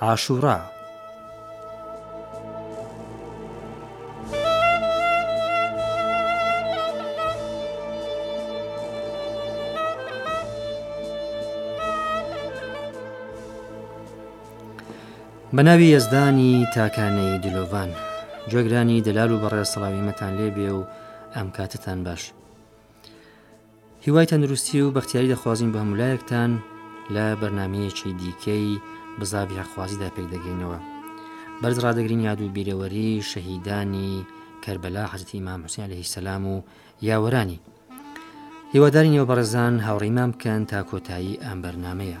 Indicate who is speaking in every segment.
Speaker 1: عاشورا. بە ناوی یەزدانی تاکانەی دلۆڤان جۆگرانی دەلال و بەڕێ سەڵاویمەتان لێبێ و ئەم کاتتان باش هیوای تەندروستی و بەختیاری دەخوازین بۆ هەمولایەکتان لە بەرنمەیەکی دیکەی بزاڤی هەقخوازیدا پێک دەگەینەوە بەرز ڕادەگرین یاد و بیرەوەری شەهیدانی کەربەلا حەزتی ئیمام حوسین لەهی سەسلام و یاوەرانی هیوادارین و بەڕێزان هاوڕیمان بکەن تا کۆتایی ئەم بەرنمەیە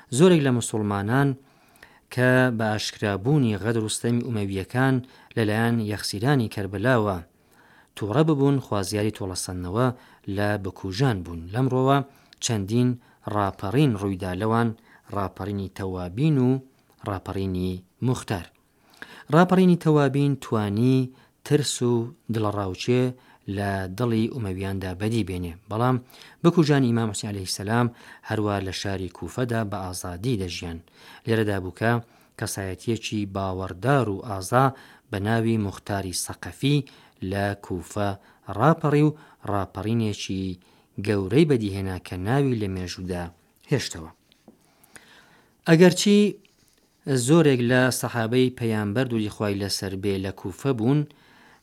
Speaker 1: زۆرێک لە مسوڵمانان کە بە ئاشکرا بوونی غەدر و ستەمی ئومەوییەکان لە لایەن یەخسیرانی کەربەلاوە تووڕە ببوون خوازیاری تۆڵەسەندنەوە لە بکوژان بوون لەمڕۆوە چەندین ڕاپەڕین ڕوویدا لەوان ڕاپەڕینی تەوابین و ڕاپەڕینی موختار ڕاپەڕینی تەوابین توانی ترس و دڵەڕاوکێ لە دڵی ئومەویاندا بەدی بێنێ، بەڵام بکوژانی ئیمام حوسین عەلەیه السلام هەروا لە شاری کوفەدا بە ئازادی دەژیان. لێرەدا بوو کە کەسایەتییەکی باوەڕدار و ئازا بە ناوی موختاری سەقەفی لە کوفە ڕاپەڕی و ڕاپەڕینێکی گەورەی بەدی هێنا کە ناوی لە مێژوودا هێشتەوە. ئەگەرچی زۆرێک لە سەحابەی پەیامبەر دوری خوای لەسەر بێ لە کوفە بوون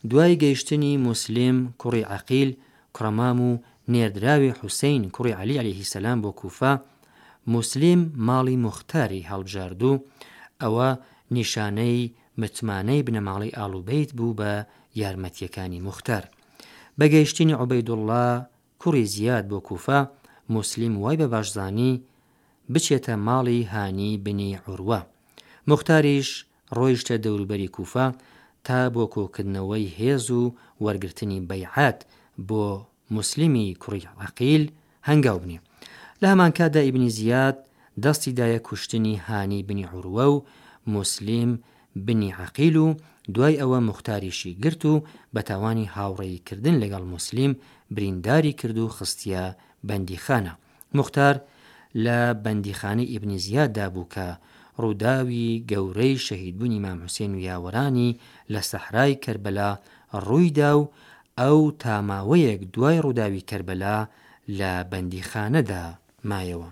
Speaker 1: دوای گەیشتنی موسلیم کوڕی عەقیل کوڕە مام و نێردراوی حوسەین کوڕی عەلی علیە سلام بۆ کوفە موسلیم ماڵی موختاری هەڵبژاردو ئەوە نیشانەی متمانەی بنەماڵەی ئاڵوبەیت بوو بە یارمەتیەکانی موختار بە گەیشتنی عوبەیدوڵڵا کوڕی زیاد بۆ کوفە، موسلیم وای بە باش زانی بچێتە ماڵی هانی بنی عوروە. موختاریش ڕۆیشتە دەوروبەری کوفە تا بۆ کۆکردنەوەی هێز و وەرگرتنی بەیعەت بۆ موسلیمی کوڕی عەقیل هەنگاو بنێ. لە هەمانکاتدا ئیبنی زیاد دەستی دایە کوشتنی هانی بنی عوروە و موسلیم بنی عەقیل و دوای ئەوە موختاریشی گرت و بە تاوانی هاوڕێی کردن لەگەڵ موسلیم برینداری کرد و خستیە بەندیخانە. موختار لە بەندیخانەی ئیبنی زیاد دا بوو کە ڕووداوی گەورەی شەهیدبوونی مام حوسێن و یاوەرانی لە سەحرای کەربەلا ڕوویدا و ئەو تا ماوەیەک دوای ڕووداوی کەربەلا لە بەندیخانەدا مایەوە.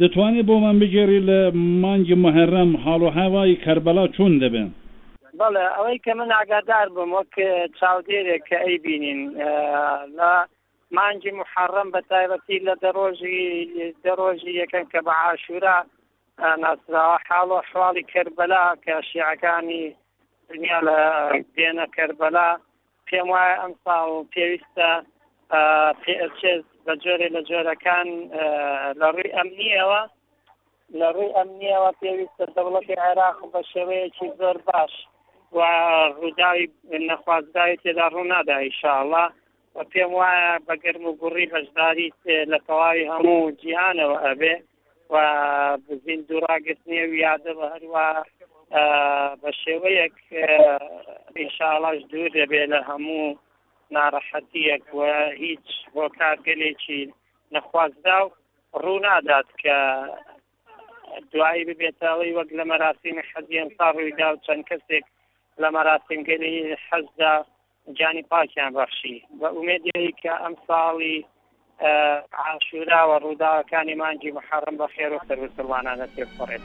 Speaker 2: دەتوانێ بۆمان بگێڕی لە مانگی موحەرەم حاڵ و هەوای کەربەلا چۆن دەبێ؟
Speaker 3: بەڵێ، ئەوەی کە من ئاگادار بم وەک چاودێرێک کە ئەیبینین لە مانگی موحەرەم بە تایبەتی لە دە ڕۆژی دە ڕۆژی یەکەم کە بە عاشورا ناسراوە حاڵ و حواڵی کەربەلا کە شیعەکانی دنیا لە دێنە کەربەلا پێم وایە ئەمساڵ پێویستە پێچێز بە جۆرێ لە جۆرەکان لە ڕووی ئەمنیەوە لە ڕووی ئەمنیەوە پێویستە دەوڵەتی عێراق بە شێوەیەکی زۆر باش و ڕووداوی نەخوازداوی تێدا ڕوونادا ئیشاءڵە و پێم وایە بە گەرم و گوڕی بەشداری لە تەواوی هەموو جیهانەوە ئەبێ و زیندوو ڕاگرتنی ئەو یادە بە هەروە بە شێوەیەک ئینشاڵاش دوور دەبێ لە هەموو ناڕەحەتیەک و هیچ بۆ کارگەلێکی نەخوازدا و ڕوونادات کە دوایی ببێتەوەی وەک لە مەراسیمی حەزیان سا ڕوویدا و چەند کەسێک لە مەراسیمگەلی حەزدا جانی پاکیان بەخشی بە ئومێدی ئەوەی کە ئەمساڵی عاشورا و ڕووداوەکانی مانگی محەڕم بە خێر و سەربسڵمانانە تێبپەڕێت.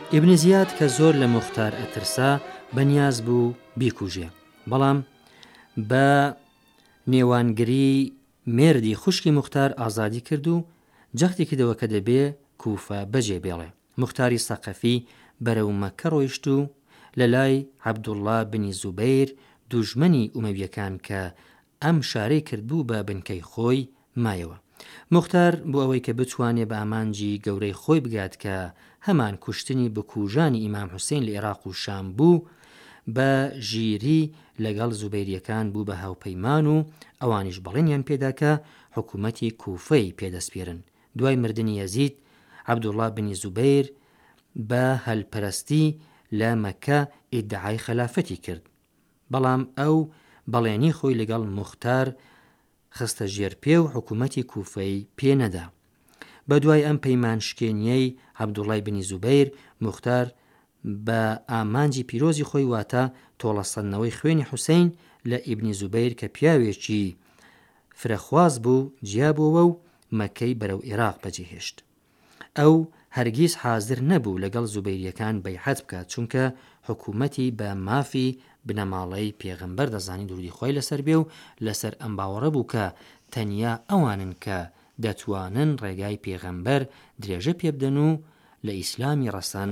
Speaker 1: ئیبن زیاد کە زۆر لە موختار ئەترسا بە نیاز بوو بیکوژێ بەڵام بە نێوانگری مێردی خوشکی موختار ئازادی کرد و جەختی کردەوە کە دەبێ کوفە بەجێ بێڵێ موختاری سەقەفی بەرەو مەککە ڕۆیشت و لە لای عەبدوڵڵا بنی زوبەیر دوژمنی ئومەویەکان کە ئەم شارەی کردبوو بە بنکەی خۆی مایەوە. موختار بۆ ئەوەی کە بتوانێ بە ئامانجی گەورەی خۆی بگات کە هەمان کوشتنی بکوژانی ئیمام حوسەین لە ئێراق و شام بوو بە ژیری لەگەڵ زوبەیریەکان بوو بە هاوپەیمان و ئەوانیش بەڵێنیان پێدا کە حکومەتی کوفەی پێ دەسپێرن دوای مردنی یەزید عەبدوڵا بنی زوبەیر بە هەلپەرستی لە مەککە ئیدعای خەلافەتی کرد. بەڵام ئەو بەڵێنی خۆی لەگەڵ موختار خستە ژێر پێ و حکوومەتی کوفەی پێ نەدا. بەدوای ئەم پەیمان شکێنییەی عەبدوڵای بنی زوبەیر، موختار بە ئامانجی پیرۆزی خۆی واتە تۆڵەسەندنەوەی خوێنی حوسەین لە ئیبنی زوبەیر کە پیاوێکی فرەخواز بوو جیابۆوە و مەکەی بەرەو ئێراق بەجێهێشت. ئەو هەرگیز حازر نەبوو لەگەڵ زوبەیریەکان بەیعەت بکات چونکە حکومەتی بە مافی بنەماڵەی پێغەمبەر دەزانی درودی خوای لەسەر بێ و لەسەر ئەم باوەڕە بوو کە تەنیا ئەوانن کە دەتوانن ڕێگای پێغەمبەر درێژە پێبدەن و لە ئیسلامی ڕەسەن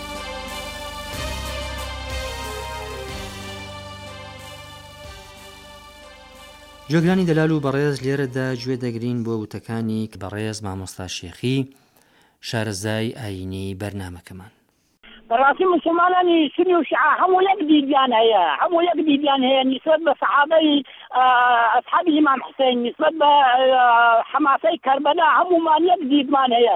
Speaker 1: گوێگرانی دەلال و بەڕێز لێرەدا گوێ دەگرین بۆ وتەکانی بەڕێز مامۆستا شێخی شارەزای ئایینی بەرنامەکەمان.
Speaker 4: بەڕاستی موسڵمانانی سونی و شیعە هەموو یەک دیدیان هەیە هەموو یەک دیدیان هەیە نیسبەت بە سەحابەی ئەسحابی ئیمام حسین نیسبەت بە حەماسەی کەربەلا هەموومان یەک دیدمان هەیە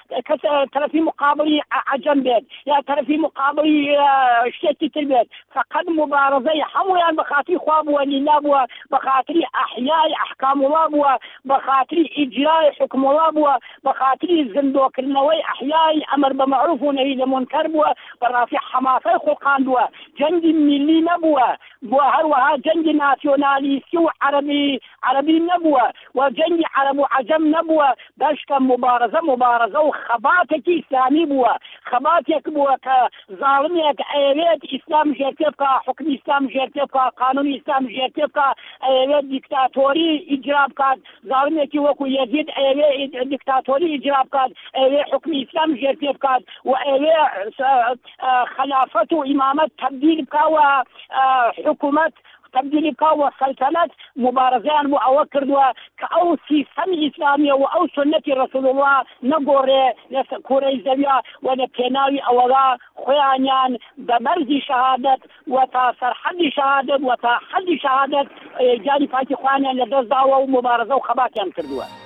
Speaker 4: کەس تەرەفی مقابلی عەجەم بێت یا تەرەفی مقابلی شتێکی تر بێت فقط مبارزەی هەمویان بە خاطری خوا بووە لیلا بووە بە خاطری ئەحیای ئەحکام وڵا بووە بە خاطری ئیجرای حکم وڵا بووە بە خاطری زندۆکردنەوەی ئەحیای ئەمر بە معروف و نەهی لە منکر بووە بەڕاستی حەماسەی خوڵقاندووە جەنگی ملی نەبووە بۆ هەروەها جەنگی ناسیۆنالیستی و عەرەبی عەرەبی نەبووە و جەنگی عەرەب و عەجەم نەبووە، بەشکە موبارزە موبارزە و خەباتێکی ئیسلامی بووە، خەباتێک بووە کە زاڵمێک ئەیەوێت ئیسلام ژێرپێ بکا، حوکمی ئیسلام ژێرپێ بکا، قانوونی ئیسلام ژێرپێ بکا، ئەیەوێت دیکتاتۆری ئیجرا بکات، زاڵمێکی وەکوو یەزید ئەیەوێ دیکتاتۆری ئیجرا بکات، ئەیەوێ حوکمی ئیسلام ژێرپێ بکات و ئەیەوێ خەلافەت و ئیمامەت تەبدیل بکا و حکوومەت
Speaker 5: تەبدیلی قەوم و سەلتەنەت موبارزەیان بۆ ئەوە کردووە کە ئەو سیستەمی ئیسلامیە و ئەو سوننەتی رەسول اللە نەگۆڕێ لە سەر کورەی زەویا و لە پێناوی ئەوەدا خۆیانیان بە مەرزی شەهادەت و تا سەر حەدی شەهادەت و تا حەدی شەهادەت گیانی پاکی خۆیانیان لە دەست داوە و موبارزە و خەباتیان کردووە.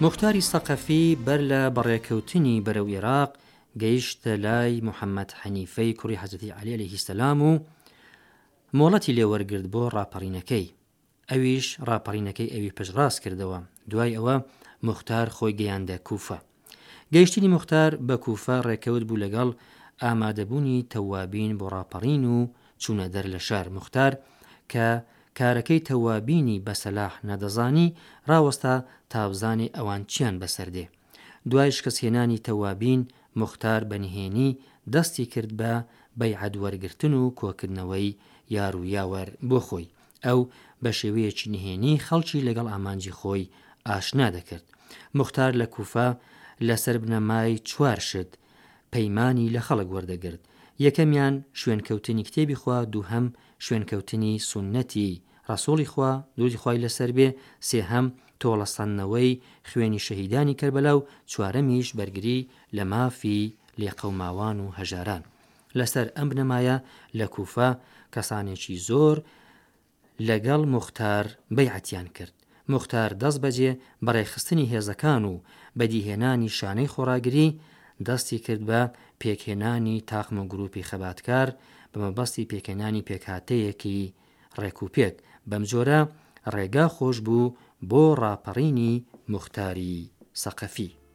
Speaker 1: موختاری سەقەفی بەر لە بەڕێکەوتنی بەرەو ئێراق گەیشتە لای محەمەد حەنیفەی کوڕی حەزرەتی عەلی عەلەیهی سەلام و مۆڵەتی لێ وەرگرت بۆ ڕاپەڕینەکەی ئەویش ڕاپەڕینەکەی ئەوی پشتڕاست کردەوە دوای ئەوە موختار خۆی گەیاندە کوفە گەیشتنی موختار بە کوفە ڕێکەوت بوو لەگەڵ ئامادەبوونی تەوابین بۆ ڕاپەڕین و چوونە دەر لە شار، موختار کە کارەکەی تەوابینی بە سەلاح نەدەزانی، ڕاوەستا تا بزانێ ئەوان چیان بەسەر دێ. دوای شکست هێنانی تەوابین، موختار بە نهێنی دەستی کرد بە بەیعەت وەرگرتن و کۆکردنەوەی یار و یاوەر بۆ خۆی. ئەو بە شێوەیەکی نهێنی خەڵکی لەگەڵ ئامانجی خۆی ئاشنا دەکرد. موختار لە کوفە لەسەر بنەمای چوار شت پەیمانی لە خەڵک وەردەگرت، یەکەمیان شوێنکەوتنی کتێبی خوا، دووهەم شوێنکەوتنی سوننەتی ڕەسوڵی خوا، درودی خوای لەسەر بێ، سێهەم تۆڵەسەندنەوەی خوێنی شەهیدانی کەربەلا و چوارەمیش بەرگری لە مافی لێقەوماوان و هەژاران. لەسەر ئەم بنەمایە لە کوفە کەسانێکی زۆر لەگەڵ موختار بەیعەتیان کرد. موختار دەست بەجێ بەڕێکخستنی هێزەکان و بەدیهێنانی شانەی خۆڕاگری، دەستی کرد بە پێکهێنانی تاقم و گروپی خەباتکار بە مەبەستی پێکهێنانی پێکهاتەیەکی ڕێکوپێک، بەمجۆرە ڕێگا خۆش بوو بۆ ڕاپەڕینی موختاری سەقەفی.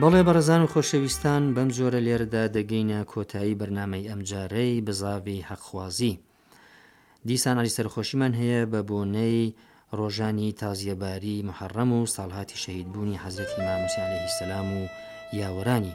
Speaker 1: بەڵێ بەڕێزان و خۆشەویستان بەم جۆرە لێرەدا دەگەینە کۆتایی بەرنمەی ئەمجارەی بزاڤی حەقخوازی دیسان علی سەرخۆشیمان هەیە بە بۆنەی ڕۆژانی تازیەباری محەڕەم و ساڵهاتی شەهید بوونی حەزرەتی ماموسیانی سەسلام و یاوەرانی